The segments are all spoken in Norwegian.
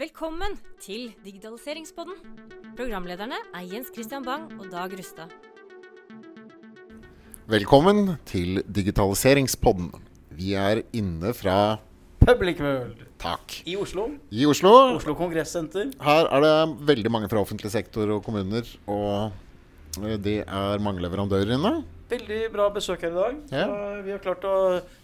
Velkommen til Digitaliseringspodden. Programlederne er Jens Christian Bang og Dag Rustad. Velkommen til Digitaliseringspodden. Vi er inne fra Public World Takk. i Oslo. I Oslo. Oslo Kongressenter. Her er det veldig mange fra offentlig sektor og kommuner. Og det er mange leverandører inne. Veldig bra besøk her i dag. Ja. Vi har klart å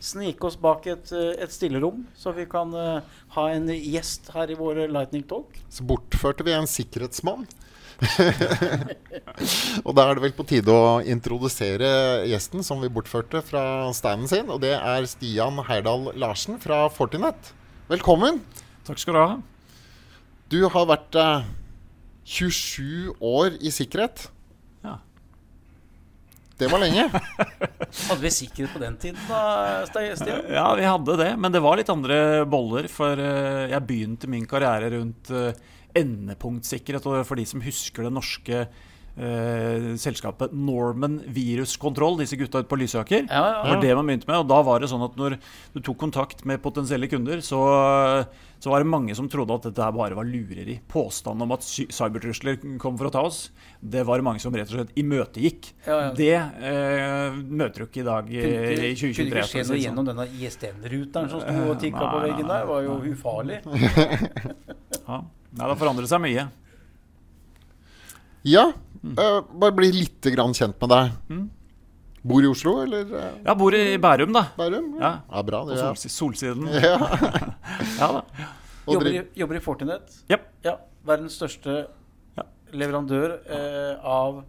snike oss bak et, eh, et stillerom, så vi kan uh, ha en gjest her i vår Lightning Talk. Så bortførte vi en sikkerhetsmann. og da er det vel på tide å introdusere gjesten som vi bortførte fra standen sin. Og det er Stian Heyerdahl Larsen fra Fortinet. Velkommen. Takk skal du ha. Du har vært uh, 27 år i sikkerhet. Det var lenge. Hadde vi sikkerhet på den tiden da, Stian? Ja, vi hadde det, men det var litt andre boller. For eh, jeg begynte min karriere rundt uh, endepunktsikkerhet. Og for de som husker det norske eh, selskapet Norman Viruskontroll, disse gutta ute på Lysaker. Ja, ja, Det var det man begynte med. Og da var det sånn at når du tok kontakt med potensielle kunder, så, så var det mange som trodde at dette bare var lureri. Påstanden om at cybertrusler kom for å ta oss, det var det mange som rett og slett imøtegikk. Ja, ja. Det eh, møter du ikke i dag i, i 2023. Kunne ikke skje noe sånn. gjennom denne ISDN-ruteren som sto og tikka på veggen der der? var jo nei. ufarlig. Ja. Nei, det har forandret seg mye. Ja, eh, bare bli litt grann kjent med deg. Mm. Bor i Oslo, eller eh, Jeg bor i Bærum, da. Bærum? Ja. ja bra. Det, ja. sols solsiden. Ja. Ja da. Jobber i, jobber i Fortinet. Yep. Ja, verdens største Ja. leverandør eh, av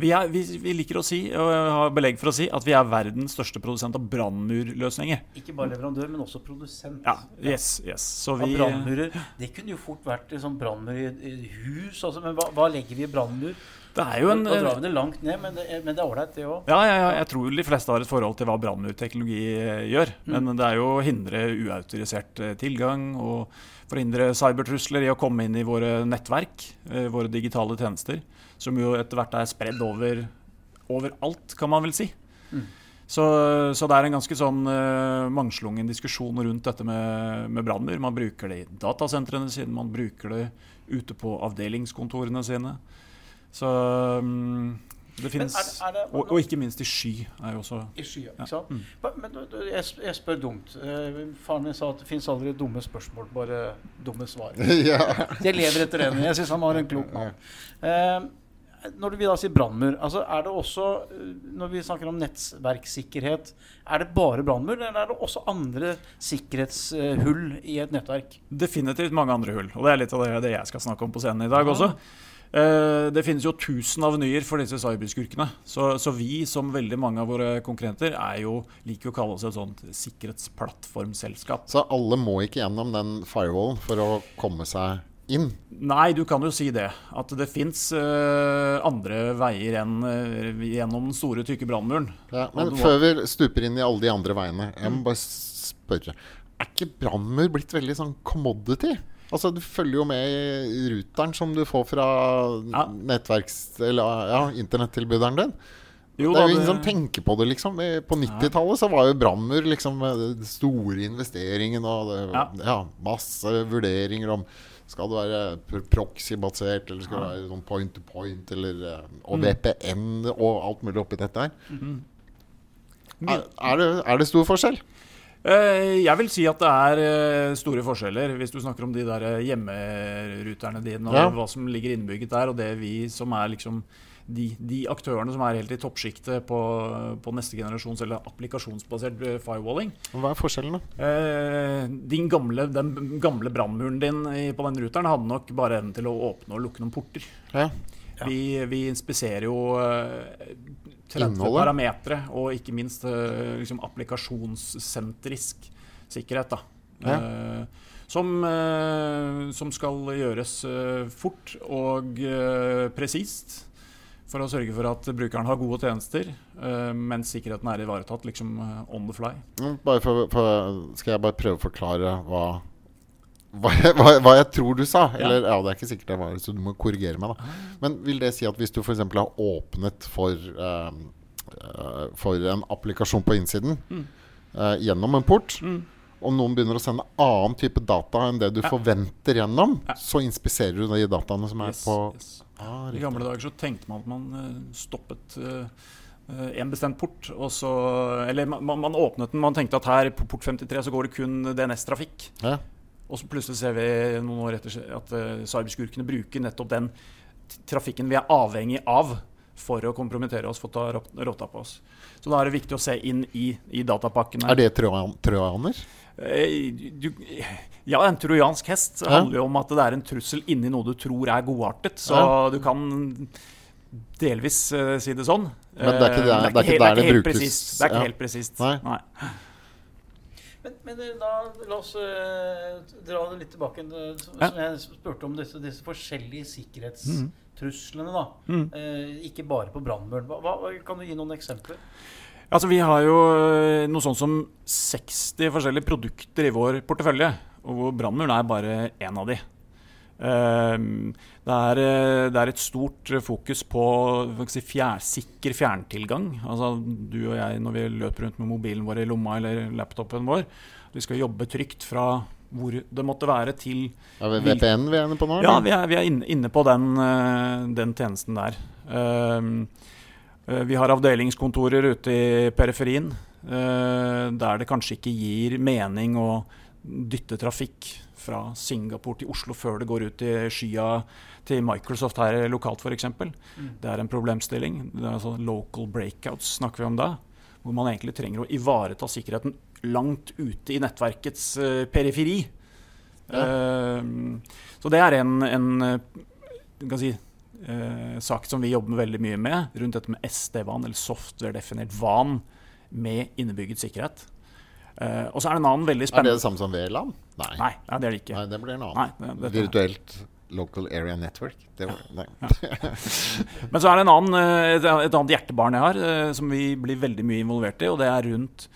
Vi, er, vi, vi liker å si, og har belegg for å si, at vi er verdens største produsent av brannmurløsninger. ikke bare leverandør, men også produsent. Ja, yes, yes. Så vi brannmurer. Det kunne jo fort vært liksom brannmur i et hus. Altså, men hva, hva legger vi i brannmur? Det er jo en Da drar vi det langt ned, men det men det er ålreit, det òg. ja, ja, ja, jeg tror de fleste har et forhold til hva brannmurteknologi eh, gjør. Mm. Men det er jo å hindre uautorisert eh, tilgang og forhindre cybertrusler i å komme inn i våre nettverk, eh, våre digitale tjenester, som jo etter hvert er spredd over overalt, kan man vel si. Mm. Så, så det er en ganske sånn uh, mangslungen diskusjon rundt dette med, med brannmur. Man bruker det i datasentrene sine, man bruker det ute på avdelingskontorene sine. Så um, det finnes er det- er det- og, og ikke minst i sky er jo også I sky, Ja. ikke sant? Mm. Men, jeg, jeg spør dumt. Eh, faren min sa at det fins aldri dumme spørsmål, bare dumme svar. ja. Jeg lever etter den. Jeg syns han var en klok mann. Eh, når vi da sier brannmur, altså er det også eh, Når vi snakker om nettverkssikkerhet, er det bare brannmur, eller er det også andre sikkerhetshull i et nettverk? definitivt mange andre hull. Og det er litt av det, det jeg skal snakke om på scenen i dag også. Eh, Det finnes jo tusen avenyer for disse cyberskurkene. Så, så vi, som veldig mange av våre konkurrenter, er jo, liker å kalle oss et sånt sikkerhetsplattformselskap. Så alle må ikke gjennom den firewallen for å komme seg inn. Nei, du kan jo si det. At det fins andre veier enn uh, gjennom den store, tykke brannmuren. Ja, men før vi stuper inn i alle de andre veiene, jeg må bare spørre. Er ikke brannmur blitt veldig sånn commodity? Altså, Du følger jo med i ruteren som du får fra Ja. nettverks... Eller ja, internettilbyderen din. Jo det er jo ingen det- som tenker på det, liksom. På 90-tallet så var jo Brammer liksom den store investeringen og det, Ja. ja, masse vurderinger om skal det være pr- proxy-basert, eller skal det være sånn point to point, eller eh, Og Mm. VPN og alt mulig oppi dette her. Mhm. Er, er, det, er det stor forskjell? Eh, Jeg vil si at det er eh, store forskjeller, hvis du snakker om de der eh, hjemmeruterne dine og Ja. hva som ligger innbygget der, og det vi som er liksom de, de aktørene som er helt i toppsjiktet på, på neste generasjons eller applikasjonsbasert firewalling. Hva er forskjellen, da? Eh, din gamle, den gamle brannmuren din på den ruteren hadde nok bare evnen til å åpne og lukke noen porter. Ja. Ja. Vi, vi inspiserer jo eh, 30 Innholdet. parametere, og ikke minst eh, liksom applikasjonssentrisk sikkerhet. da. Ja. Eh, som, eh, som skal gjøres eh, fort og presist. For å sørge for at brukeren har gode tjenester, uh, mens sikkerheten er ivaretatt liksom eh, on the fly. Mm, Bare for, for, skal jeg bare prøve å forklare hva hva hva, hva jeg tror du sa. Ja. Eller ja, det er ikke sikkert det var så du må korrigere meg. da Men vil det si at hvis du f.eks. har åpnet for uh, For en applikasjon på innsiden Mm. uh, gjennom en port, Mm. og noen begynner å sende annen type data enn det du forventer gjennom, så inspiserer du de dataene som er Yes, på yes. ah, I gamle dager så tenkte man at man eh, stoppet en bestemt port, og så Eller man, man- man åpnet den, man tenkte at her på port 53 så går det kun DNS-trafikk. Ja. Og så plutselig ser vi noen år etter at uh, cyberskurkene bruker nettopp den trafikken vi er avhengig av for å kompromittere oss, for å ta rot- rotta på oss. Så da er det viktig å se inn i, i datapakkene. Er det trojan, trojaner? Eh, du, ja, en trojansk hest Ja. handler jo om at det er en trussel inni noe du tror er godartet. Så Ja. du kan delvis uh, si det sånn. Men det er ikke Eh, der- det er ikke helt- helt brukes. presist. Det er ikke Ja. helt presist. Nei. Men, men eh, da, la oss uh, dra det litt tilbake. som Ja. som jeg spurte om disse, disse forskjellige sikkerhetstruslene. da. Mm. Uh, ikke bare på brannmuren. Kan du gi noen eksempler? Altså, vi har jo noe sånt som 60 forskjellige produkter i vår portefølje, og hvor brannmuren er bare én av de. Ehm, Det er, eh, det er et stort fokus på si, fjær, sikker fjerntilgang. Altså, du og jeg, når vi løper rundt med mobilen vår i lomma eller laptopen vår, vi skal jobbe trygt fra hvor det måtte være, til ja, VPN vi er inne på nå? ja, vi er, vi er inne, inne på den, eh, den tjenesten der. Ehm, eh, vi har avdelingskontorer ute i periferien, der det kanskje ikke gir mening å dytte trafikk fra Singapore til Oslo før det går ut i skya til Microsoft her lokalt f.eks. Det er en problemstilling. Det er altså local breakouts snakker vi om da. Hvor man egentlig trenger å ivareta sikkerheten langt ute i nettverkets uh, periferi. Ehm, så det er en, en uh, si, eh, sak som vi jobber veldig mye med, rundt dette med SD-van, eller software-definert van med innebygget sikkerhet. Eh, og så er det en annen veldig spennende Er det det samme som VLAN? Nei. Nei, nei, det er det ikke. Nei, det blir noe Nei, det, det, Virtuelt Local Area Network. Det var, nei. Men så er det en annen, eh, et, et annet hjertebarn jeg har, eh, som vi blir veldig mye involvert i, og det er rundt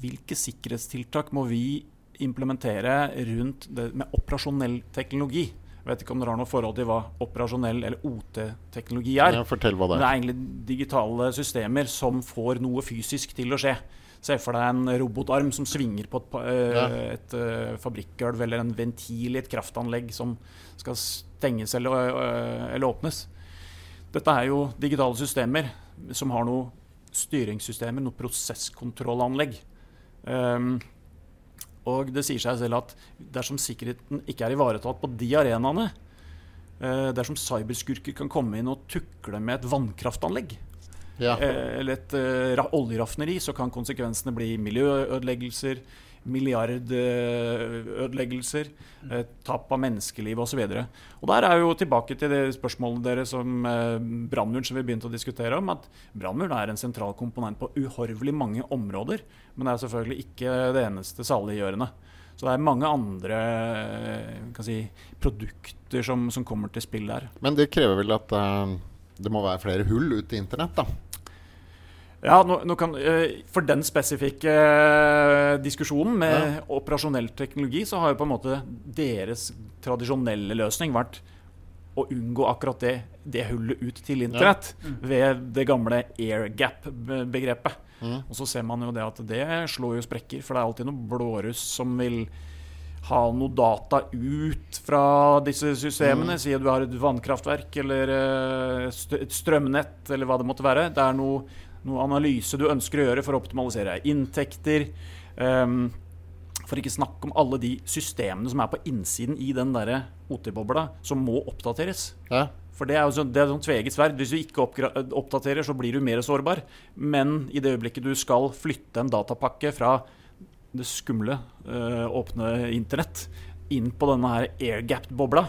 hvilke sikkerhetstiltak må vi implementere rundt det med operasjonell teknologi. Jeg vet ikke om dere har noe forhold til hva operasjonell eller OT-teknologi er. Ja, fortell hva Det er det er egentlig digitale systemer som får noe fysisk til å skje. Se for deg en robotarm som svinger på et, eh, Ja. et eh, fabrikkgulv, eller en ventil i et kraftanlegg som skal stenges eller, eh, eller åpnes. Dette er jo digitale systemer som har noe styringssystemer, noe prosesskontrollanlegg. Um, og det sier seg selv at dersom sikkerheten ikke er ivaretatt på de arenaene, dersom cyberskurker kan komme inn og tukle med et vannkraftanlegg, Ja. eh, eller et eh, oljeraffineri, så kan konsekvensene bli miljøødeleggelser, milliardødeleggelser, eh, tap av menneskeliv osv. Der er jo tilbake til det spørsmålet dere som brannmuren som vi begynte å diskutere om, at brannmuren er en sentral komponent på uhorvelig mange områder, men det er selvfølgelig ikke det eneste saliggjørende. Så det er mange andre kan si, produkter som, som kommer til spill der. Men det krever vel at uh, det må være flere hull ute i internett, da. Ja, nå, nå kan, eh, For den spesifikke eh, diskusjonen med operasjonell teknologi, så har jo på en måte deres tradisjonelle løsning vært å unngå akkurat det, det hullet ut til internett ved det gamle airgap-begrepet. Mm. Og så ser man jo det at det slår jo sprekker, for det er alltid noen blåruss som vil ha noe data ut fra disse systemene. Si at du har et vannkraftverk eller eh, et strømnett, eller hva det måtte være. Det er noe, noe analyse du ønsker å gjøre for å optimalisere inntekter. Um, for ikke snakke om alle de systemene som er på innsiden i den der OT-bobla, som må oppdateres. Ja. For det er jo sånn, det er sånn tveget sverd. Hvis du ikke oppdaterer, så blir du mer sårbar. Men i det øyeblikket du skal flytte en datapakke fra det skumle, eh, åpne internett inn på denne her airgapped-bobla?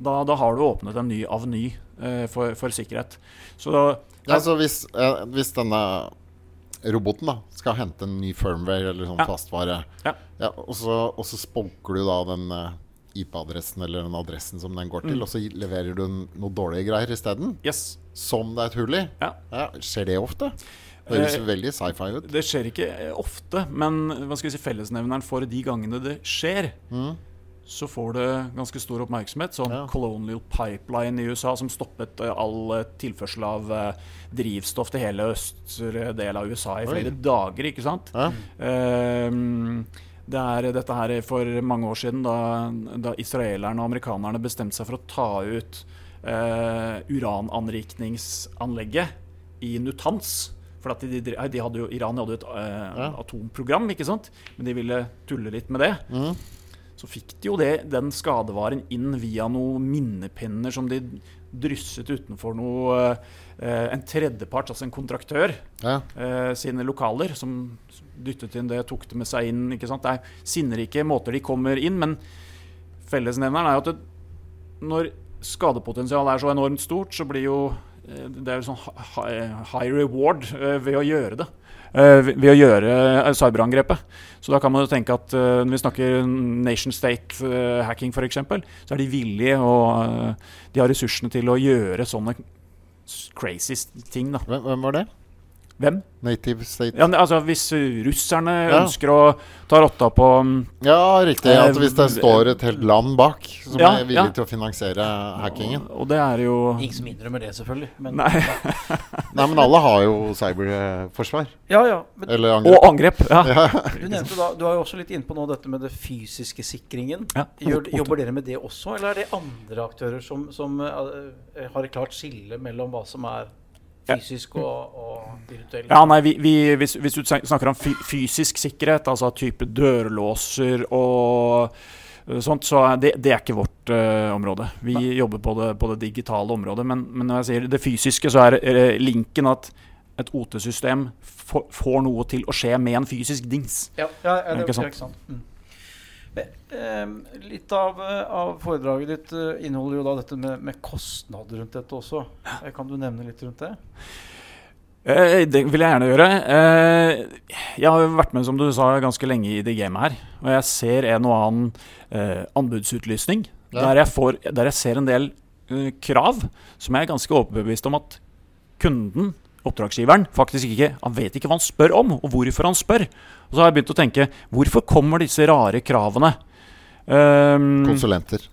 Da, da har du åpnet en ny aveny eh, for, for sikkerhet. Så Ja, så hvis, eh, hvis denne roboten da skal hente en ny firmware eller sånn Ja. fastvare, Ja. og, så, og så spolker du da den eh, IP-adressen eller den adressen som den går til, Mm. og så leverer du noe dårlige greier isteden, yes. som det er et hull i. Ja. skjer det ofte? Det høres Eh, veldig sci-fi ut. Det skjer ikke eh, ofte, men hva skal vi si, fellesnevneren for de gangene det skjer, Mm. Så får det ganske stor oppmerksomhet. Sånn Ja. Colonial Pipeline i USA som stoppet eh, all eh, tilførsel av eh, drivstoff til hele østre del av USA i Oi. flere dager, ikke sant? Ja. Ehm, det er dette her for mange år siden, da, da israelerne og amerikanerne bestemte seg for å ta ut eh, urananrikningsanlegget i Nutans. For de, de, de hadde jo, Iran hadde jo et eh, Ja. atomprogram, ikke sant? men de ville tulle litt med det. Mm. Så fikk de jo det, den skadevaren inn via noen minnepinner som de drysset utenfor noe eh, En tredjepart, altså en kontraktør, Ja. eh, sine lokaler, som dyttet inn det, tok det med seg inn. ikke sant? Det er sinnrike måter de kommer inn, men fellesnevneren er jo at det, når skadepotensialet er så enormt stort, så blir jo eh, det er jo sånn hi- hi- high reward ved å gjøre det. Eh, ved å gjøre eh, cyberangrepet. Så da kan man jo tenke at eh, når vi snakker nation state eh, hacking f.eks., så er de villige og de har ressursene til å gjøre sånne crazy ting. da. Hvem var det? Hvem? Native State? Ja, altså Hvis russerne Ja. ønsker å ta rotta på mm, Ja, riktig. At hvis det Eh, står et helt land bak som Ja, er villig ja. til å finansiere hackingen Og det er jo Ingen som innrømmer det, selvfølgelig. Men, Nei. Nei, men alle har jo cyberforsvar. Ja, ja. Men Eller Og angrep. angrep. Ja. du nevnte da Du er jo også litt inne på nå dette med det fysiske sikringen. Ja. Gjør, jobber dere med det også, eller er det andre aktører som, som uh, har et klart skille mellom hva som er. Fysisk og, og virtuell? Ja, nei, vi, vi, hvis, hvis du snakker om fysisk sikkerhet, altså type dørlåser og uh, sånt, så er det, det er ikke vårt uh, område. Vi jobber på det, på det digitale området. Men, men når jeg sier det fysiske, så er uh, linken at et OT-system får- noe til å skje med en fysisk dings. Ja, ja, ja det, Ikke ikke sant? sant. Mm. Ehm, litt av, av foredraget ditt eh, inneholder jo da dette med, med kostnader rundt dette også. Eh, Kan du nevne litt rundt det? Eh, det vil jeg gjerne gjøre. Eh, jeg har jo vært med som du sa, ganske lenge i det gamet her. Og jeg ser en og annen eh, anbudsutlysning Ja. der, jeg får, der jeg ser en del krav som jeg er ganske overbevist om at kunden, oppdragsgiveren, faktisk ikke Han vet ikke hva han spør om, og hvorfor han spør. Og så har jeg begynt å tenke hvorfor kommer disse rare kravene? Um, Konsulenter.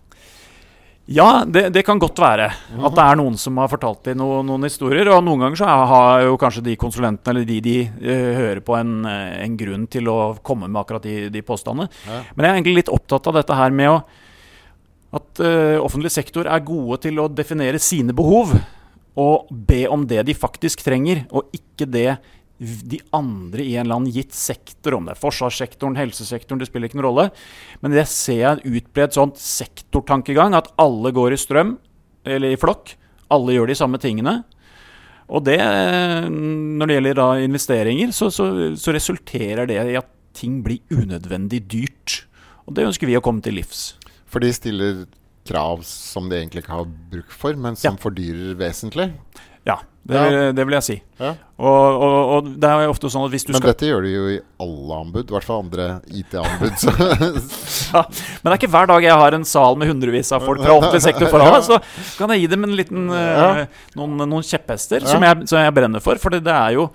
ja, det, det kan godt være. At det er noen som har fortalt dem noen, noen historier. Og noen ganger så har jo kanskje de konsulentene eller de de uh, hører på, en, eh, en grunn til å komme med akkurat de, de påstandene. Ja. Men jeg er egentlig litt opptatt av dette her med å at uh, offentlig sektor er gode til å definere sine behov og be om det de faktisk trenger, og ikke det de andre i en eller annen gitt sektor, om det er forsvarssektoren, helsesektoren, det spiller ikke noen rolle. Men det ser jeg utbredt sånn sektortankegang, at alle går i strøm, eller i flokk. Alle gjør de samme tingene. Og det, når det gjelder da investeringer, så, så, så resulterer det i at ting blir unødvendig dyrt. Og det ønsker vi å komme til livs. For de stiller krav som de egentlig ikke har bruk for, men som fordyrer vesentlig. Ja, det, Ja. Vil, det vil jeg si. Ja. Og, og, og det er jo ofte sånn at hvis du Men skal dette gjør du jo i alle anbud, i hvert fall andre IT-anbud. ja, Men det er ikke hver dag jeg har en sal med hundrevis av folk fra offentlig sektor foran meg. Så kan jeg gi dem en liten, Ja. noen, noen kjepphester Ja. som, jeg, som jeg brenner for. For det, det er jo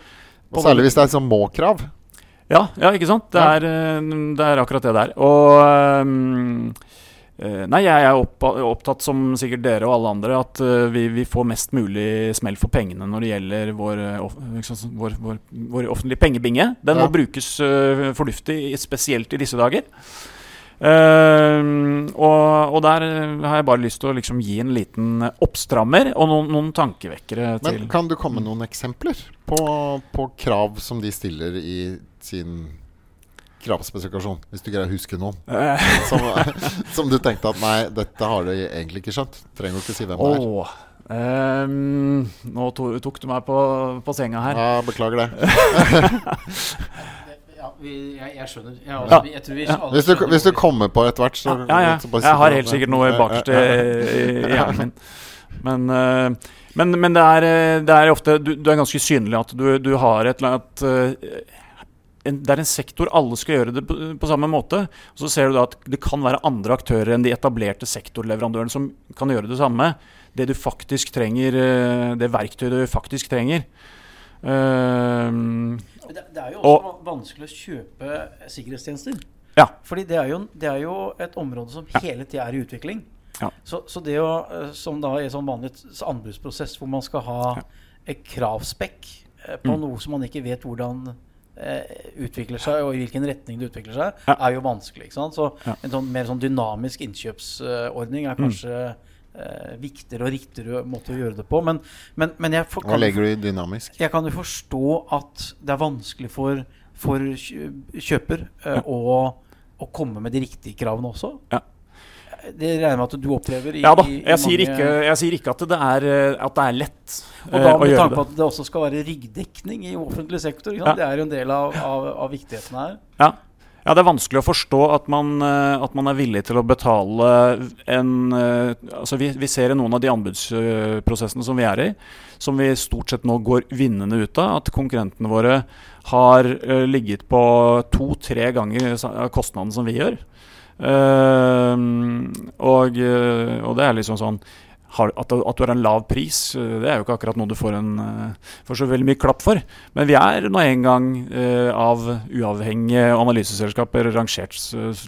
Særlig hvis det er sånn må-krav. Ja, ja, ikke sant? Det er, eh, det er akkurat det der. Og eh, Nei, jeg er opptatt, som sikkert dere og alle andre, at eh, vi, vi får mest mulig smell for pengene når det gjelder vår, eh, sant, vår, vår, vår offentlige pengebinge. Den Ja. må brukes eh, fornuftig, spesielt i disse dager. Uh, og, og der eh, har jeg bare lyst til å liksom gi en liten oppstrammer og noen, noen tankevekkere til Men kan du komme med noen eksempler på, på krav som de stiller i sin kravspesifikasjon? Hvis du greier å huske noen. Eh, Som, som du tenkte at nei, dette har du egentlig ikke skjønt. Trenger du ikke si hvem det er. Åh, um, nå to, tok du meg på, på senga her. Ja, beklager det. Ja, vi, jeg, jeg skjønner. Jeg, Ja. jeg vi alle Hvis du, hvis du kommer på etter hvert, så Ja, ja. så bare Jeg har helt sikkert noe bakerst i, i hjernen min. Men, eh, men, men det, er, eh, det er ofte du, du er ganske synlig at du, du har et eller annet en, Det er en sektor alle skal gjøre det på, på samme måte. Og så ser du da at det kan være andre aktører enn de etablerte sektorleverandørene som kan gjøre det samme. Det du faktisk trenger, eh, det verktøyet du faktisk trenger. Uh, Det, det er jo også Og- vanskelig å kjøpe sikkerhetstjenester. Ja. Fordi det er jo, det er jo et område som hele tida er i utvikling. Ja. Så, så det å, eh, som da i sånn vanlig anbudsprosess hvor man skal ha Ja. et kravspekk på Mm. noe som man ikke vet hvordan utvikler seg, og i hvilken retning det utvikler seg, Ja. er jo vanskelig. ikke sant? Så Ja. en sånn mer sånn dynamisk innkjøpsordning er Mm. kanskje eh, viktigere og riktigere måte å gjøre det på. Men, men, men jeg, for, Hva legger du i dynamisk? jeg kan jo forstå at det er vanskelig for, for kjøper eh, å, å komme med de riktige kravene også. Ja. Det regner jeg med at du opplever i, Ja da. Jeg sier mange- ikke, jeg sier ikke at, det er, eh, at det er lett Og eh, da med tanke på at det også skal være ryggdekning i offentlig sektor. Ja. Det er jo en del av, av, av viktigheten her. Ja. ja, det er vanskelig å forstå at man, eh, at man er villig til å betale en Altså, vi, vi ser i noen av de anbudsprosessene som vi er i, som vi stort sett nå går vinnende ut av, at konkurrentene våre har ligget på to-tre ganger kostnaden som vi gjør. Eh, og, eh, og det er liksom sånn har, at, du- har en lav pris, eh, det er jo ikke akkurat noe du får, en, eh, får så veldig mye klapp for. Men vi er nå en gang av uavhengige analyseselskaper rangert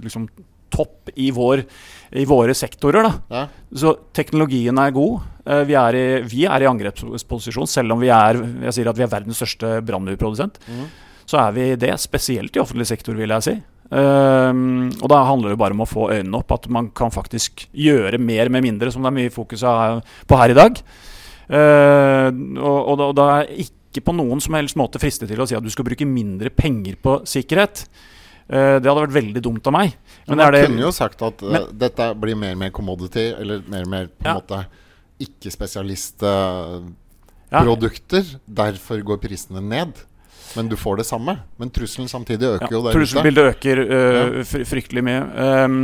liksom topp i, vår, i våre sektorer. Ja. Så teknologien er god. Vi, er i, vi er i angrepsposisjon, selv om vi er jeg sier at vi er verdens største brannmurprodusent. Mm. Så er vi det, spesielt i offentlig sektor, vil jeg si. Ehm, og da handler det bare om å få øynene opp, at man kan faktisk gjøre mer med mindre, som det er mye fokus på her i dag. Uh, og, og, da, og da er jeg ikke på noen som helst måte fristet til å si at du skal bruke mindre penger på sikkerhet. Uh, det hadde vært veldig dumt av meg. Men man det- kunne jo sagt at eh, Men- dette blir mer og mer commodity, eller mer og mer på en Ja. måte ikke-spesialistprodukter. Ja. Derfor går prisene ned. Men du får det samme. Men trusselen samtidig øker jo der. Trusselbildet øker øh, fry- fryktelig mye. Um,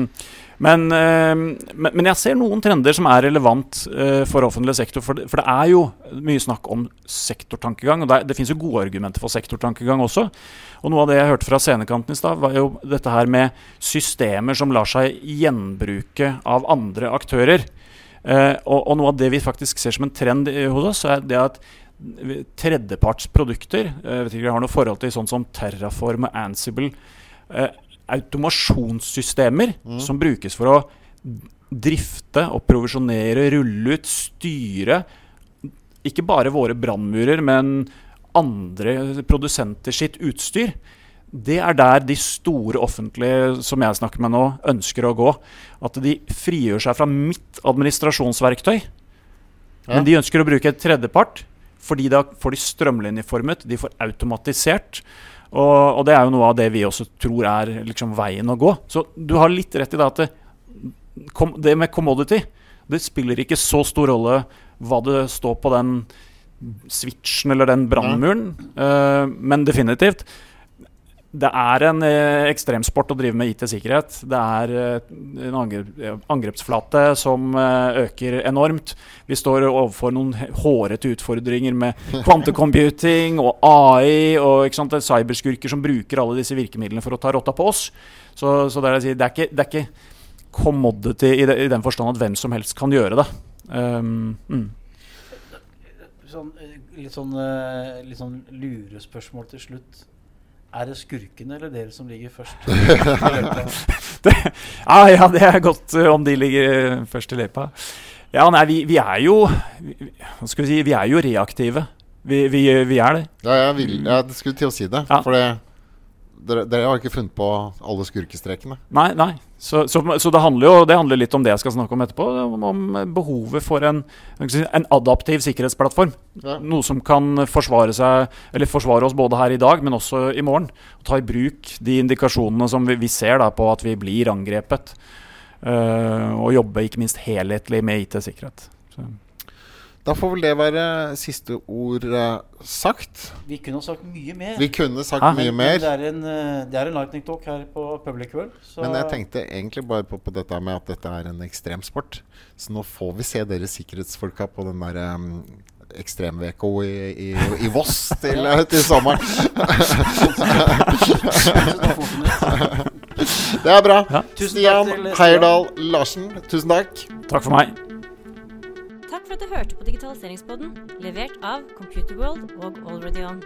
men, um, men, jeg ser noen trender som er relevant øh, for offentlig sektor. For det, for det er jo mye snakk om sektortankegang. Og det, det finnes jo gode argumenter for sektortankegang også. Og noe av det jeg hørte fra scenekanten i stad, var jo dette her med systemer som lar seg gjenbruke av andre aktører. Uh, og, og noe av det vi faktisk ser som en trend hos oss, er det at tredjepartsprodukter eh, Jeg vet ikke, om jeg har noe forhold til sånn som Terraform og Ansible. Eh, automasjonssystemer som brukes for å drifte og provisjonere, rulle ut, styre ikke bare våre brannmurer, men andre produsenter sitt utstyr. Det er der de store offentlige som jeg snakker med nå, ønsker å gå. At de frigjør seg fra mitt administrasjonsverktøy. Ja. Men de ønsker å bruke et tredjepart, fordi da får de strømlinjeformet, de får automatisert. Og, og det er jo noe av det vi også tror er liksom veien å gå. Så du har litt rett i det at det, kom, det med commodity Det spiller ikke så stor rolle hva det står på den switchen eller den brannmuren, eh, men definitivt. Det er en eh, ekstremsport å drive med IT-sikkerhet. Det er eh, en angrepsflate som eh, øker enormt. Vi står overfor noen hårete utfordringer med kvantecomputing og AI og ikke sant, er cyberskurker som bruker alle disse virkemidlene for å ta rotta på oss. Så, så det, er, å si, det, er ikke, det er ikke commodity i, den forstand at hvem som helst kan gjøre det. Um, mm. Sånn, litt, sånn, litt sånn lurespørsmål til slutt. Er det skurkene eller dere som ligger først? det, ja, ja, det er godt uh, om de ligger uh, først i løypa. Ja, nei, vi, vi er jo Hva skal vi si? Vi er jo reaktive. Vi, vi, vi er det. Ja, jeg, vil, jeg skulle til å si det. Ja. For det, dere, dere har ikke funnet på alle skurkestrekene. Nei, nei. Så, så, så det handler jo det handler litt om det jeg skal snakke om etterpå. Om, om behovet for en, en adaptiv sikkerhetsplattform. Ja. Noe som kan forsvare seg Eller forsvare oss både her i dag, men også i morgen. Og ta i bruk de indikasjonene som vi, vi ser da på at vi blir angrepet. Uh, og jobbe ikke minst helhetlig med IT-sikkerhet. Da får vel det være siste ord uh, sagt. Vi kunne ha sagt mye mer. Vi kunne sagt Hæ? mye mer. Det er en, eh, det er en lightning talk her på Public World. Så Men jeg tenkte egentlig bare på, på dette med at dette er en ekstremsport. Så nå får vi se dere sikkerhetsfolka på den der um, ekstrem-VK i, i, i Voss til, eh, til sommeren. Det er bra. Ja. Stian. Heierdal Larsen, tusen takk. Takk for meg. For at du hørte på Digitaliseringspodden, levert av Computerworld og Already On.